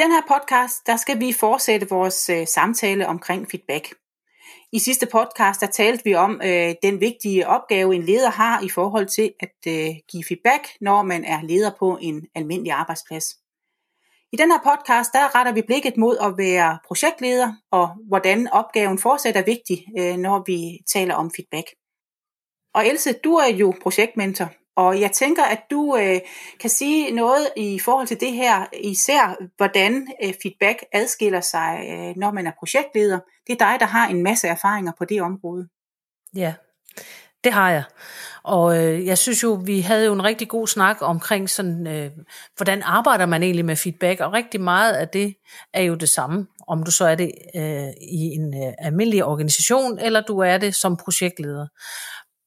den her podcast, der skal vi fortsætte vores øh, samtale omkring feedback. I sidste podcast, der talte vi om øh, den vigtige opgave, en leder har i forhold til at øh, give feedback, når man er leder på en almindelig arbejdsplads. I den her podcast, der retter vi blikket mod at være projektleder, og hvordan opgaven fortsat er vigtig, øh, når vi taler om feedback. Og Else, du er jo projektmentor, og jeg tænker, at du øh, kan sige noget i forhold til det her, især hvordan øh, feedback adskiller sig, øh, når man er projektleder. Det er dig, der har en masse erfaringer på det område. Ja, det har jeg. Og øh, jeg synes jo, vi havde jo en rigtig god snak omkring sådan, øh, hvordan arbejder man egentlig med feedback, og rigtig meget af det er jo det samme, om du så er det øh, i en øh, almindelig organisation, eller du er det som projektleder.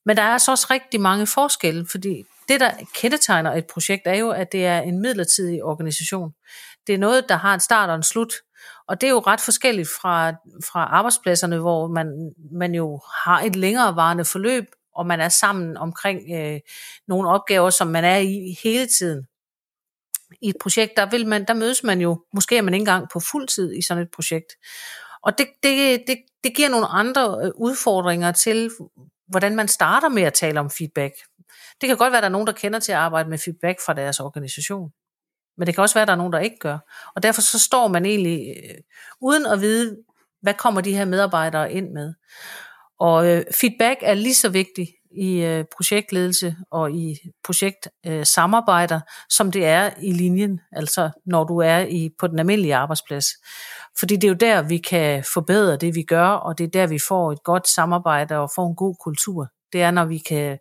Men der er altså også rigtig mange forskelle, fordi det, der kendetegner et projekt, er jo, at det er en midlertidig organisation. Det er noget, der har en start og en slut. Og det er jo ret forskelligt fra, fra arbejdspladserne, hvor man, man jo har et længerevarende forløb, og man er sammen omkring øh, nogle opgaver, som man er i hele tiden. I et projekt, der, vil man, der mødes man jo, måske er man ikke engang på fuld tid i sådan et projekt. Og det, det, det, det giver nogle andre øh, udfordringer til, hvordan man starter med at tale om feedback. Det kan godt være, at der er nogen, der kender til at arbejde med feedback fra deres organisation. Men det kan også være, at der er nogen, der ikke gør. Og derfor så står man egentlig øh, uden at vide, hvad kommer de her medarbejdere ind med. Og øh, feedback er lige så vigtigt i øh, projektledelse og i projektsamarbejder, øh, som det er i linjen, altså når du er i på den almindelige arbejdsplads. Fordi det er jo der, vi kan forbedre det, vi gør, og det er der, vi får et godt samarbejde og får en god kultur. Det er, når vi kan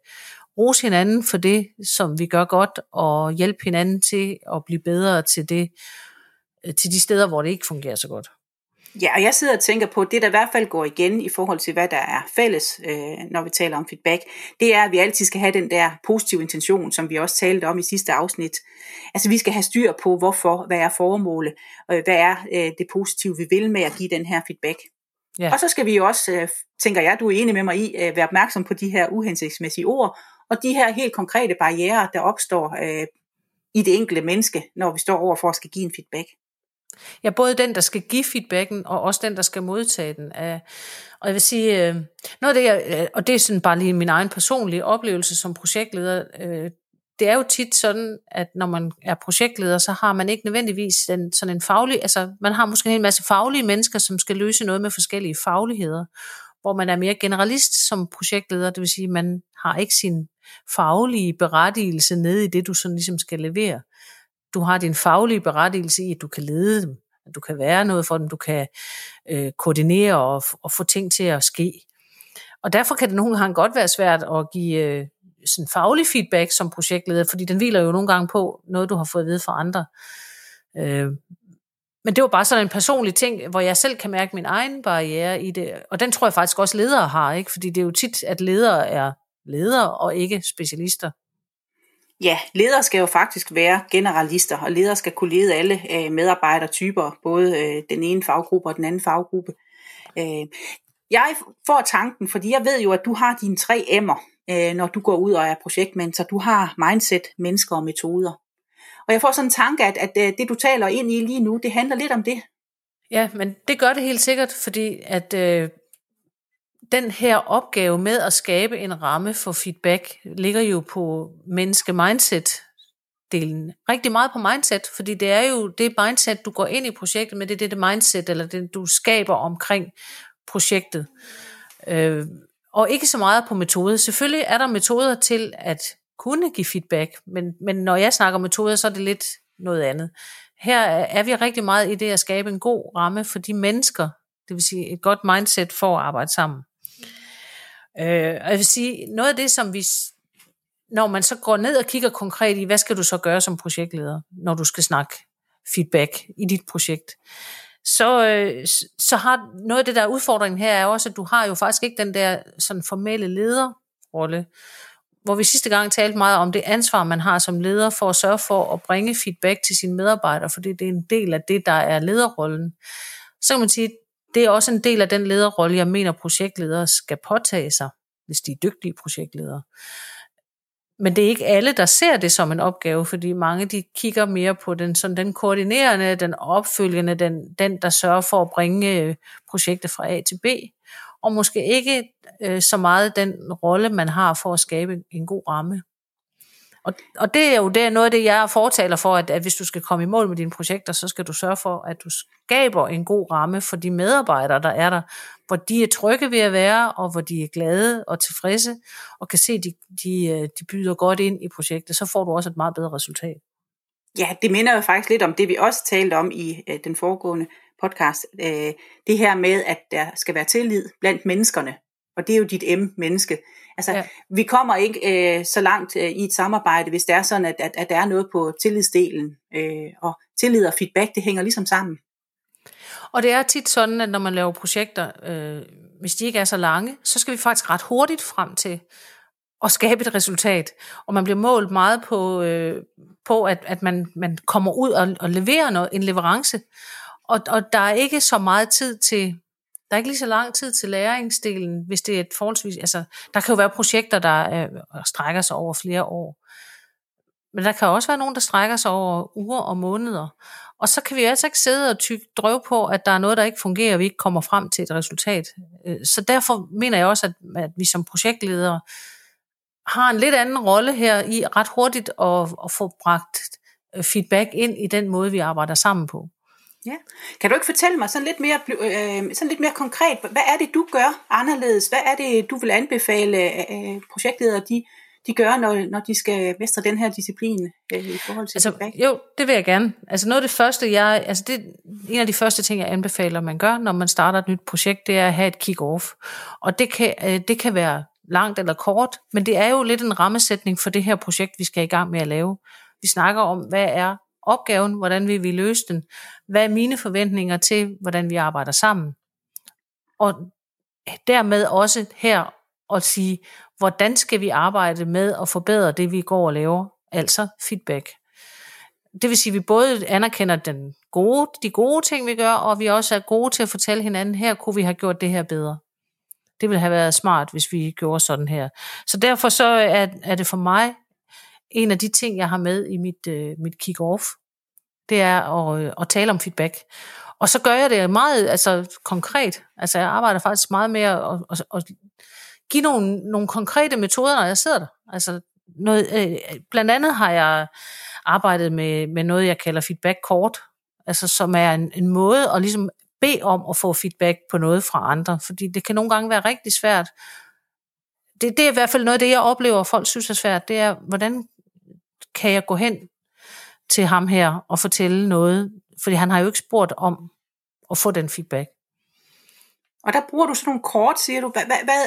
rose hinanden for det, som vi gør godt, og hjælpe hinanden til at blive bedre til det, til de steder, hvor det ikke fungerer så godt. Ja, og jeg sidder og tænker på, at det der i hvert fald går igen i forhold til, hvad der er fælles, øh, når vi taler om feedback, det er, at vi altid skal have den der positive intention, som vi også talte om i sidste afsnit. Altså vi skal have styr på, hvorfor, hvad er formålet, øh, hvad er øh, det positive, vi vil med at give den her feedback. Ja. Og så skal vi jo også, øh, tænker jeg, du er enig med mig i, øh, være opmærksom på de her uhensigtsmæssige ord, og de her helt konkrete barriere, der opstår øh, i det enkelte menneske, når vi står over for at skal give en feedback. Ja, både den, der skal give feedbacken, og også den, der skal modtage den. Øh, og jeg vil sige, øh, noget af det, jeg, øh, og det er sådan bare lige min egen personlige oplevelse som projektleder, det er jo tit sådan, at når man er projektleder, så har man ikke nødvendigvis den, sådan en faglig, altså man har måske en hel masse faglige mennesker, som skal løse noget med forskellige fagligheder, hvor man er mere generalist som projektleder, det vil sige, man har ikke sin faglige berettigelse nede i det, du sådan ligesom skal levere du har din faglige berettigelse i, at du kan lede dem, at du kan være noget for dem, du kan øh, koordinere og, og få ting til at ske. Og derfor kan det nogle gange godt være svært at give øh, sådan faglig feedback som projektleder, fordi den hviler jo nogle gange på noget, du har fået at vide fra andre. Øh, men det var bare sådan en personlig ting, hvor jeg selv kan mærke min egen barriere i det. Og den tror jeg faktisk også ledere har, ikke? fordi det er jo tit, at ledere er ledere og ikke specialister. Ja, ledere skal jo faktisk være generalister, og ledere skal kunne lede alle øh, medarbejdertyper, både øh, den ene faggruppe og den anden faggruppe. Øh, jeg får tanken, fordi jeg ved jo, at du har dine tre M'er, øh, når du går ud og er projektmentor. Du har mindset, mennesker og metoder. Og jeg får sådan en tanke, at, at øh, det du taler ind i lige nu, det handler lidt om det. Ja, men det gør det helt sikkert, fordi at øh, den her opgave med at skabe en ramme for feedback ligger jo på menneske-mindset delen. Rigtig meget på mindset, fordi det er jo det mindset, du går ind i projektet med, det er det, det mindset, eller det, du skaber omkring projektet. Øh, og ikke så meget på metode. Selvfølgelig er der metoder til at kunne give feedback, men, men når jeg snakker metoder, så er det lidt noget andet. Her er vi rigtig meget i det at skabe en god ramme for de mennesker, det vil sige et godt mindset for at arbejde sammen. Øh, og jeg vil sige, noget af det, som vi, når man så går ned og kigger konkret i, hvad skal du så gøre som projektleder, når du skal snakke feedback i dit projekt, så, øh, så har noget af det der udfordringen her er også, at du har jo faktisk ikke den der sådan formelle lederrolle, hvor vi sidste gang talte meget om det ansvar, man har som leder for at sørge for at bringe feedback til sine medarbejdere, fordi det er en del af det, der er lederrollen. Så kan man sige, det er også en del af den lederrolle, jeg mener, projektledere skal påtage sig, hvis de er dygtige projektledere. Men det er ikke alle, der ser det som en opgave, fordi mange de kigger mere på den, sådan den koordinerende, den opfølgende, den, den der sørger for at bringe øh, projektet fra A til B, og måske ikke øh, så meget den rolle, man har for at skabe en god ramme. Og, og det er jo det, noget af det, jeg fortaler for, at, at hvis du skal komme i mål med dine projekter, så skal du sørge for, at du skaber en god ramme for de medarbejdere, der er der, hvor de er trygge ved at være, og hvor de er glade og tilfredse, og kan se, at de, de, øh, de byder godt ind i projektet, så får du også et meget bedre resultat. Ja, det minder jo faktisk lidt om det, vi også talte om i øh, den foregående podcast. Øh, det her med, at der skal være tillid blandt menneskerne. Og det er jo dit M-menneske. Altså, ja. vi kommer ikke øh, så langt øh, i et samarbejde, hvis det er sådan, at, at, at der er noget på tillidsdelen. Øh, og tillid og feedback, det hænger ligesom sammen. Og det er tit sådan, at når man laver projekter, øh, hvis de ikke er så lange, så skal vi faktisk ret hurtigt frem til at skabe et resultat. Og man bliver målt meget på, øh, på at, at man, man kommer ud og, og leverer noget, en leverance. Og, og der er ikke så meget tid til der er ikke lige så lang tid til læringsdelen, hvis det er et forholdsvis... Altså, der kan jo være projekter, der øh, strækker sig over flere år. Men der kan også være nogen, der strækker sig over uger og måneder. Og så kan vi altså ikke sidde og tykke drøv på, at der er noget, der ikke fungerer, og vi ikke kommer frem til et resultat. Øh, så derfor mener jeg også, at, at vi som projektledere har en lidt anden rolle her i ret hurtigt at, at få bragt øh, feedback ind i den måde, vi arbejder sammen på. Ja. Kan du ikke fortælle mig sådan lidt mere, øh, sådan lidt mere konkret, hvad er det, du gør anderledes? Hvad er det, du vil anbefale øh, projektledere, de, de gør, når, når de skal mestre den her disciplin øh, i forhold til altså, feedback? Jo, det vil jeg gerne. Altså noget af det første, jeg, altså det, en af de første ting, jeg anbefaler, man gør, når man starter et nyt projekt, det er at have et kick-off. Og det kan, øh, det kan være langt eller kort, men det er jo lidt en rammesætning for det her projekt, vi skal i gang med at lave. Vi snakker om, hvad er opgaven, hvordan vil vi løse den, hvad er mine forventninger til, hvordan vi arbejder sammen. Og dermed også her at sige, hvordan skal vi arbejde med at forbedre det, vi går og laver, altså feedback. Det vil sige, at vi både anerkender den gode, de gode ting, vi gør, og vi også er gode til at fortælle hinanden, her kunne vi have gjort det her bedre. Det ville have været smart, hvis vi gjorde sådan her. Så derfor så er, er det for mig en af de ting, jeg har med i mit, øh, mit kick-off, det er at, øh, at tale om feedback. Og så gør jeg det meget altså, konkret. Altså jeg arbejder faktisk meget med at, at, at, give nogle, nogle konkrete metoder, når jeg sidder der. Altså noget, øh, blandt andet har jeg arbejdet med, med noget, jeg kalder feedback kort, altså som er en, en måde at ligesom bede om at få feedback på noget fra andre, fordi det kan nogle gange være rigtig svært. Det, det er i hvert fald noget af det, jeg oplever, folk synes er svært, det er, hvordan kan jeg gå hen til ham her og fortælle noget, fordi han har jo ikke spurgt om at få den feedback. Og der bruger du sådan nogle kort, siger du.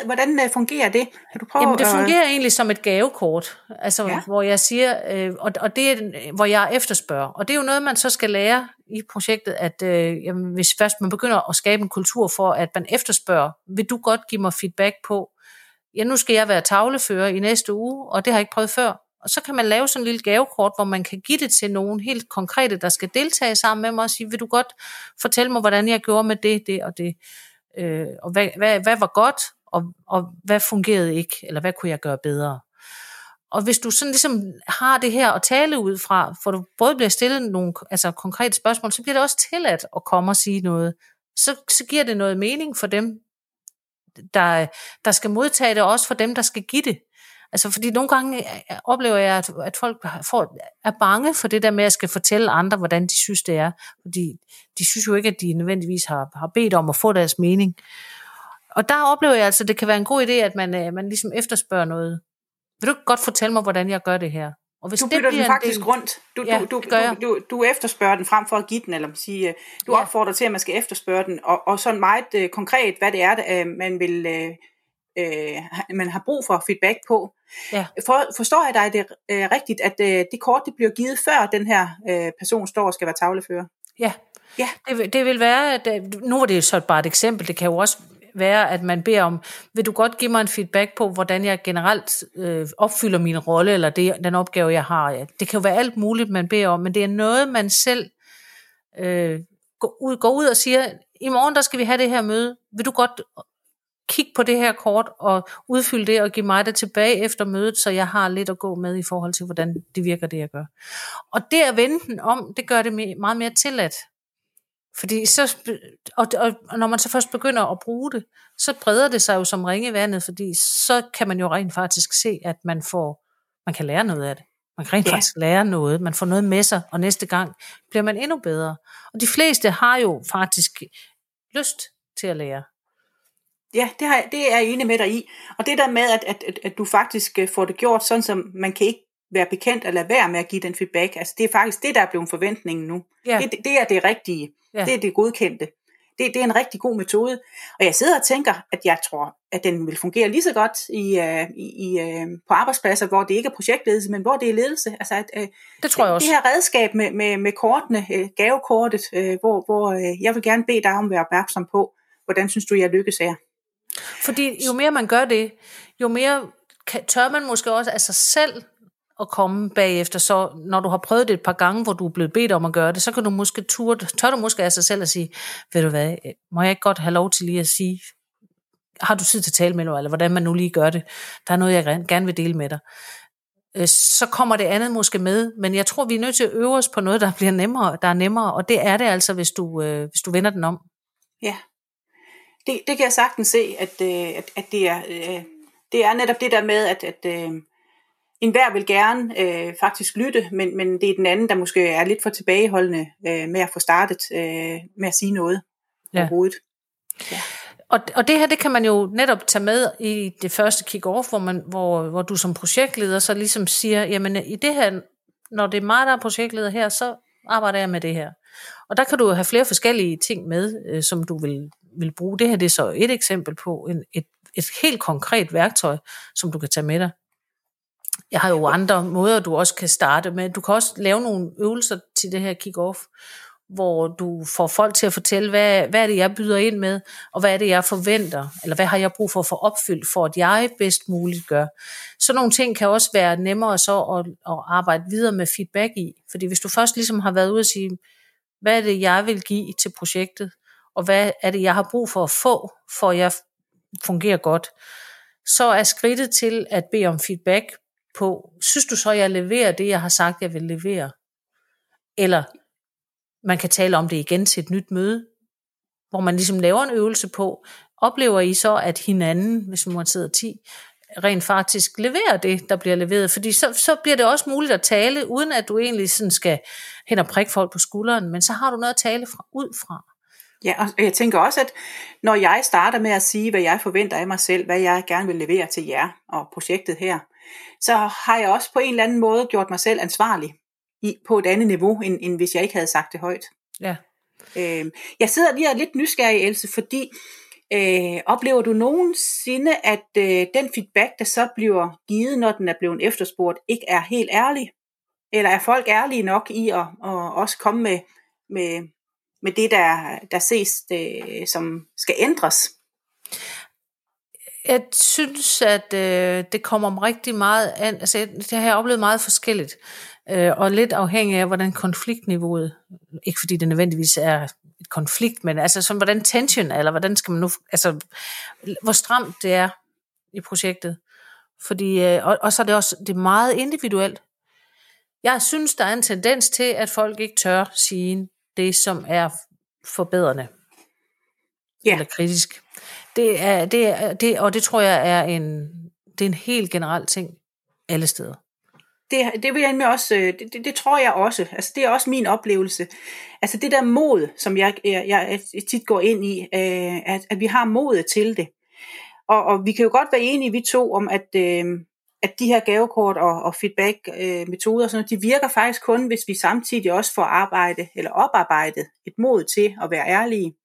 Hvordan øh, fungerer det? Kan du prøve Jamen, det fungerer at... egentlig som et gavekort, altså, ja. hvor jeg siger, øh, og, og det er, hvor jeg efterspørger. Og det er jo noget, man så skal lære i projektet, at øh, jamen, hvis først man begynder at skabe en kultur for, at man efterspørger, vil du godt give mig feedback på, ja, nu skal jeg være tavlefører i næste uge, og det har jeg ikke prøvet før. Og så kan man lave sådan en lille gavekort, hvor man kan give det til nogen helt konkrete, der skal deltage sammen med mig og sige, vil du godt fortælle mig, hvordan jeg gjorde med det, det og det. Øh, og hvad, hvad, hvad var godt, og, og hvad fungerede ikke, eller hvad kunne jeg gøre bedre. Og hvis du sådan ligesom har det her at tale ud fra, for du både bliver stillet nogle altså konkrete spørgsmål, så bliver det også tilladt at komme og sige noget. Så, så giver det noget mening for dem, der, der skal modtage det, og også for dem, der skal give det. Altså, fordi nogle gange øh, oplever jeg, at, at folk får, er bange for det der med, at jeg skal fortælle andre, hvordan de synes, det er. Fordi de synes jo ikke, at de nødvendigvis har, har bedt om at få deres mening. Og der oplever jeg altså, at det kan være en god idé, at man, øh, man ligesom efterspørger noget. Vil du godt fortælle mig, hvordan jeg gør det her? Og hvis du bytter det den faktisk del... rundt. Du, ja, du, du, du, du, du efterspørger den frem for at give den, eller sige, øh, du ja. opfordrer til, at man skal efterspørge den, og, og sådan meget uh, konkret, hvad det er, man vil uh, øh, man har brug for feedback på. Ja. For, forstår jeg dig det øh, rigtigt, at øh, det kort det bliver givet før den her øh, person står og skal være tavlefører? Ja, ja. Det, det vil være, at øh, nu var det så bare et eksempel, det kan jo også være, at man beder om, vil du godt give mig en feedback på, hvordan jeg generelt øh, opfylder min rolle, eller det, den opgave, jeg har. Ja. Det kan jo være alt muligt, man beder om, men det er noget, man selv øh, går, ud, går ud og siger, i morgen der skal vi have det her møde, vil du godt kig på det her kort og udfylde det og give mig det tilbage efter mødet, så jeg har lidt at gå med i forhold til, hvordan det virker, det jeg gør. Og det at vende den om, det gør det meget mere tilladt. Fordi så, og, og når man så først begynder at bruge det, så breder det sig jo som ringe i vandet, fordi så kan man jo rent faktisk se, at man får, man kan lære noget af det. Man kan rent ja. faktisk lære noget, man får noget med sig, og næste gang bliver man endnu bedre. Og de fleste har jo faktisk lyst til at lære. Ja, det, har, det er jeg enig med dig i. Og det der med, at, at, at, at du faktisk øh, får det gjort sådan, som man kan ikke være bekendt at lade være med at give den feedback. Altså det er faktisk det, der er blevet forventningen nu. Ja. Det, det er det rigtige. Ja. Det er det godkendte. Det, det er en rigtig god metode. Og jeg sidder og tænker, at jeg tror, at den vil fungere lige så godt i, uh, i, uh, på arbejdspladser, hvor det ikke er projektledelse, men hvor det er ledelse. Altså, at, uh, det tror jeg også. Det her redskab med, med, med kortene, uh, gavekortet, uh, hvor, hvor uh, jeg vil gerne bede dig om at være opmærksom på, hvordan synes du, jeg lykkes her? Fordi jo mere man gør det, jo mere kan, tør man måske også af sig selv at komme bagefter. Så når du har prøvet det et par gange, hvor du er blevet bedt om at gøre det, så kan du måske turde, tør du måske af sig selv at sige, ved du hvad, øh, må jeg ikke godt have lov til lige at sige, har du tid til at tale med mig, eller hvordan man nu lige gør det. Der er noget, jeg gerne vil dele med dig. Øh, så kommer det andet måske med, men jeg tror, vi er nødt til at øve os på noget, der bliver nemmere, der er nemmere, og det er det altså, hvis du, øh, hvis du vender den om. Ja, det, det kan jeg sagtens se, at, øh, at, at det, er, det er netop det der med, at, at en hver vil gerne øh, faktisk lytte, men, men det er den anden, der måske er lidt for tilbageholdende øh, med at få startet øh, med at sige noget ja. overhovedet. Ja. Og, og det her, det kan man jo netop tage med i det første kick-off, hvor, man, hvor, hvor du som projektleder så ligesom siger, jamen i det her, når det er mig, der er projektleder her, så arbejder jeg med det her. Og der kan du have flere forskellige ting med, øh, som du vil, vil bruge. Det her det er så et eksempel på en, et, et helt konkret værktøj, som du kan tage med dig jeg har jo andre måder, du også kan starte med. Du kan også lave nogle øvelser til det her kick-off, hvor du får folk til at fortælle, hvad, hvad er det, jeg byder ind med, og hvad er det, jeg forventer, eller hvad har jeg brug for at få opfyldt, for at jeg bedst muligt gør. Så nogle ting kan også være nemmere så at, at arbejde videre med feedback i. Fordi hvis du først ligesom har været ude og sige, hvad er det, jeg vil give til projektet, og hvad er det, jeg har brug for at få, for at jeg fungerer godt, så er skridtet til at bede om feedback på, synes du så, jeg leverer det, jeg har sagt, jeg vil levere? Eller man kan tale om det igen til et nyt møde, hvor man ligesom laver en øvelse på, oplever I så, at hinanden, hvis man sidder 10, rent faktisk leverer det, der bliver leveret. Fordi så, så bliver det også muligt at tale, uden at du egentlig sådan skal hen og prikke folk på skulderen, men så har du noget at tale fra, ud fra. Ja, og jeg tænker også, at når jeg starter med at sige, hvad jeg forventer af mig selv, hvad jeg gerne vil levere til jer og projektet her, så har jeg også på en eller anden måde gjort mig selv ansvarlig i, på et andet niveau, end, end hvis jeg ikke havde sagt det højt. Ja. Øh, jeg sidder lige og er lidt nysgerrig, Else, fordi øh, oplever du nogensinde, at øh, den feedback, der så bliver givet, når den er blevet efterspurgt, ikke er helt ærlig? Eller er folk ærlige nok i at, at også komme med, med, med det, der, der ses, det, som skal ændres? Jeg synes, at øh, det kommer rigtig meget an. Altså, det har jeg oplevet meget forskelligt. Øh, og lidt afhængig af, hvordan konfliktniveauet, ikke fordi det nødvendigvis er et konflikt, men altså sådan, hvordan tension er, eller hvordan skal man nu, altså, hvor stramt det er i projektet. Fordi, øh, og, og så er det også det er meget individuelt. Jeg synes, der er en tendens til, at folk ikke tør sige det, som er forbedrende. Ja. Eller kritisk. Det er, det er, det, og det tror jeg er en, det er en helt generel ting alle steder. Det, det vil jeg med også, øh, det, det, det tror jeg også. Altså, det er også min oplevelse. Altså det der mod, som jeg, jeg, jeg tit går ind i, øh, at, at vi har modet til det. Og, og vi kan jo godt være enige, vi to, om at, øh, at de her gavekort og, og feedback-metoder, øh, sådan de virker faktisk kun, hvis vi samtidig også får arbejde eller oparbejdet et mod til at være ærlige.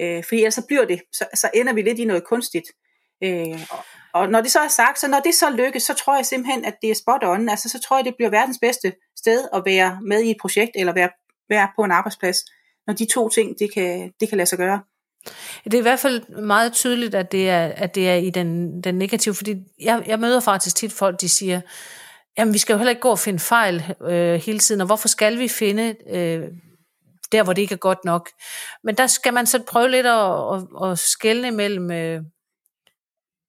Øh, fordi ellers så bliver det, så, så ender vi lidt i noget kunstigt. Øh, og, og når det så er sagt, så når det så lykkes, så tror jeg simpelthen, at det er spot on. Altså så tror jeg, det bliver verdens bedste sted at være med i et projekt, eller være, være på en arbejdsplads, når de to ting, det kan, det kan lade sig gøre. Det er i hvert fald meget tydeligt, at det er, at det er i den, den negative, fordi jeg, jeg møder faktisk tit folk, de siger, jamen vi skal jo heller ikke gå og finde fejl øh, hele tiden, og hvorfor skal vi finde øh, der, hvor det ikke er godt nok. Men der skal man så prøve lidt at, at, at skælne mellem, øh,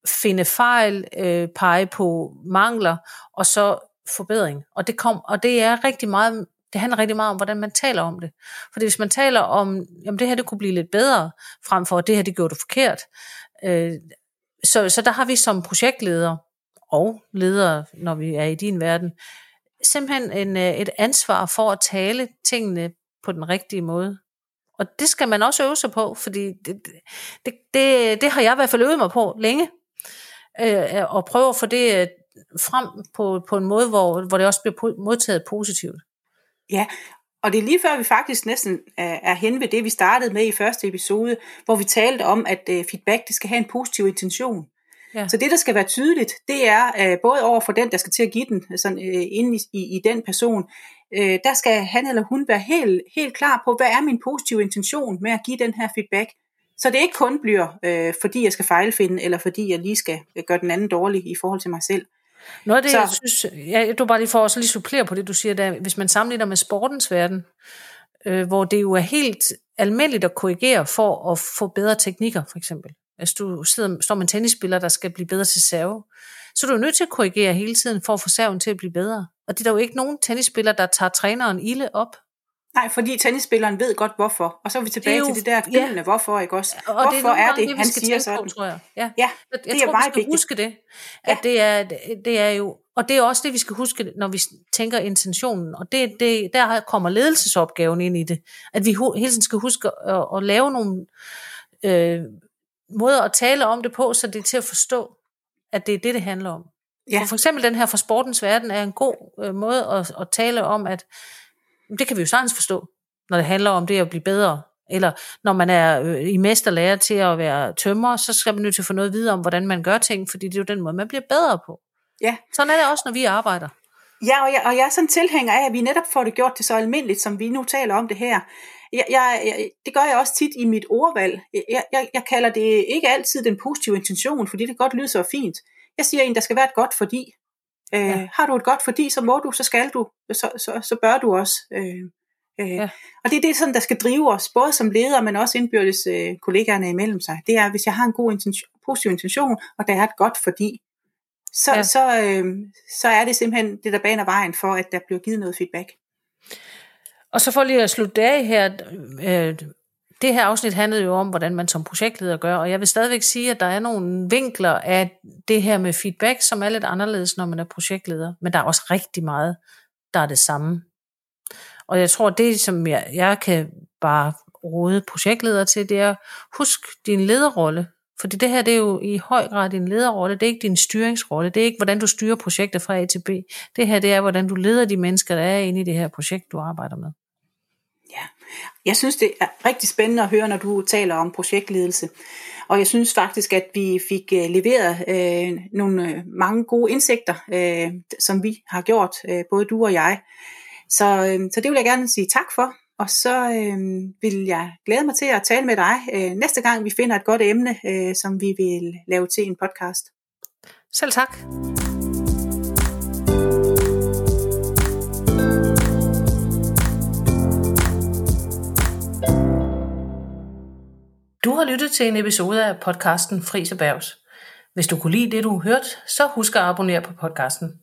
finde fejl, øh, pege på mangler, og så forbedring. Og det, kom, og det er rigtig meget det handler rigtig meget om, hvordan man taler om det. Fordi hvis man taler om, jamen det her det kunne blive lidt bedre, frem for at det her det gjorde du forkert. Øh, så, så der har vi som projektleder og ledere, når vi er i din verden, simpelthen en, øh, et ansvar for at tale tingene på den rigtige måde. Og det skal man også øve sig på, fordi det, det, det, det har jeg i hvert fald øvet mig på længe. Øh, og prøve at få det øh, frem på, på en måde, hvor, hvor det også bliver modtaget positivt. Ja, og det er lige før vi faktisk næsten er, hen ved det, vi startede med i første episode, hvor vi talte om, at uh, feedback det skal have en positiv intention. Ja. Så det, der skal være tydeligt, det er uh, både over for den, der skal til at give den, sådan uh, inde i, i, i den person, uh, der skal han eller hun være helt, helt klar på, hvad er min positive intention med at give den her feedback. Så det ikke kun bliver, fordi jeg skal fejlfinde, eller fordi jeg lige skal gøre den anden dårlig i forhold til mig selv. Noget af det, så, jeg synes, ja, du bare lige for at lige supplere på det, du siger, der, hvis man sammenligner med sportens verden, øh, hvor det jo er helt almindeligt at korrigere for at få bedre teknikker, for eksempel. Hvis du sidder, står med en tennisspiller, der skal blive bedre til serve, så er du nødt til at korrigere hele tiden for at få serven til at blive bedre. Og det er der jo ikke nogen tennisspiller, der tager træneren ilde op. Nej, fordi tennisspilleren ved godt hvorfor. Og så er vi tilbage det jo, til det der gyldne ja. hvorfor, ikke også? Og hvorfor det er, er det, det han siger sådan? På, tror jeg. Ja, ja det, jeg det er tror, meget vi skal vigtigt. huske det. At ja. det, er, det er jo, og det er også det, vi skal huske, når vi tænker intentionen. Og det, det, der kommer ledelsesopgaven ind i det. At vi hele tiden skal huske at, at lave nogle øh, måder at tale om det på, så det er til at forstå, at det er det, det handler om. Ja. For, for eksempel den her fra sportens verden er en god øh, måde at, at tale om, at det kan vi jo sagtens forstå når det handler om det at blive bedre. Eller når man er øh, i mesterlærer til at være tømmer, så skal man nødt til at få noget videre om, hvordan man gør ting, fordi det er jo den måde, man bliver bedre på. Ja. Sådan er det også, når vi arbejder. Ja, og jeg, og jeg er sådan tilhænger af, at vi netop får det gjort det så almindeligt, som vi nu taler om det her. Jeg, jeg, jeg, det gør jeg også tit i mit ordvalg. Jeg, jeg, jeg kalder det ikke altid den positive intention, fordi det godt lyde så fint. Jeg siger en, der skal være et godt fordi. Øh, ja. Har du et godt fordi, så må du, så skal du, så, så, så bør du også. Øh, Øh, ja. Og det er det, sådan, der skal drive os, både som leder, men også indbyrdes øh, kollegaerne imellem sig. Det er, hvis jeg har en god intention, positiv intention, og der er et godt fordi, så, ja. så, øh, så er det simpelthen det, der baner vejen for, at der bliver givet noget feedback. Og så for lige at slutte af her, øh, det her afsnit handlede jo om, hvordan man som projektleder gør, og jeg vil stadigvæk sige, at der er nogle vinkler af det her med feedback, som er lidt anderledes, når man er projektleder, men der er også rigtig meget, der er det samme. Og jeg tror, det som jeg, jeg kan bare råde projektledere til, det er, husk din lederrolle. Fordi det her, det er jo i høj grad din lederrolle, det er ikke din styringsrolle, det er ikke, hvordan du styrer projekter fra A til B. Det her, det er, hvordan du leder de mennesker, der er inde i det her projekt, du arbejder med. Jeg synes, det er rigtig spændende at høre, når du taler om projektledelse. Og jeg synes faktisk, at vi fik øh, leveret øh, nogle øh, mange gode indsigter, øh, som vi har gjort, øh, både du og jeg. Så, øh, så det vil jeg gerne sige tak for. Og så øh, vil jeg glæde mig til at tale med dig øh, næste gang, vi finder et godt emne, øh, som vi vil lave til en podcast. Selv tak. Du har lyttet til en episode af podcasten Fris Erhvervs. Hvis du kunne lide det, du hørte, så husk at abonnere på podcasten.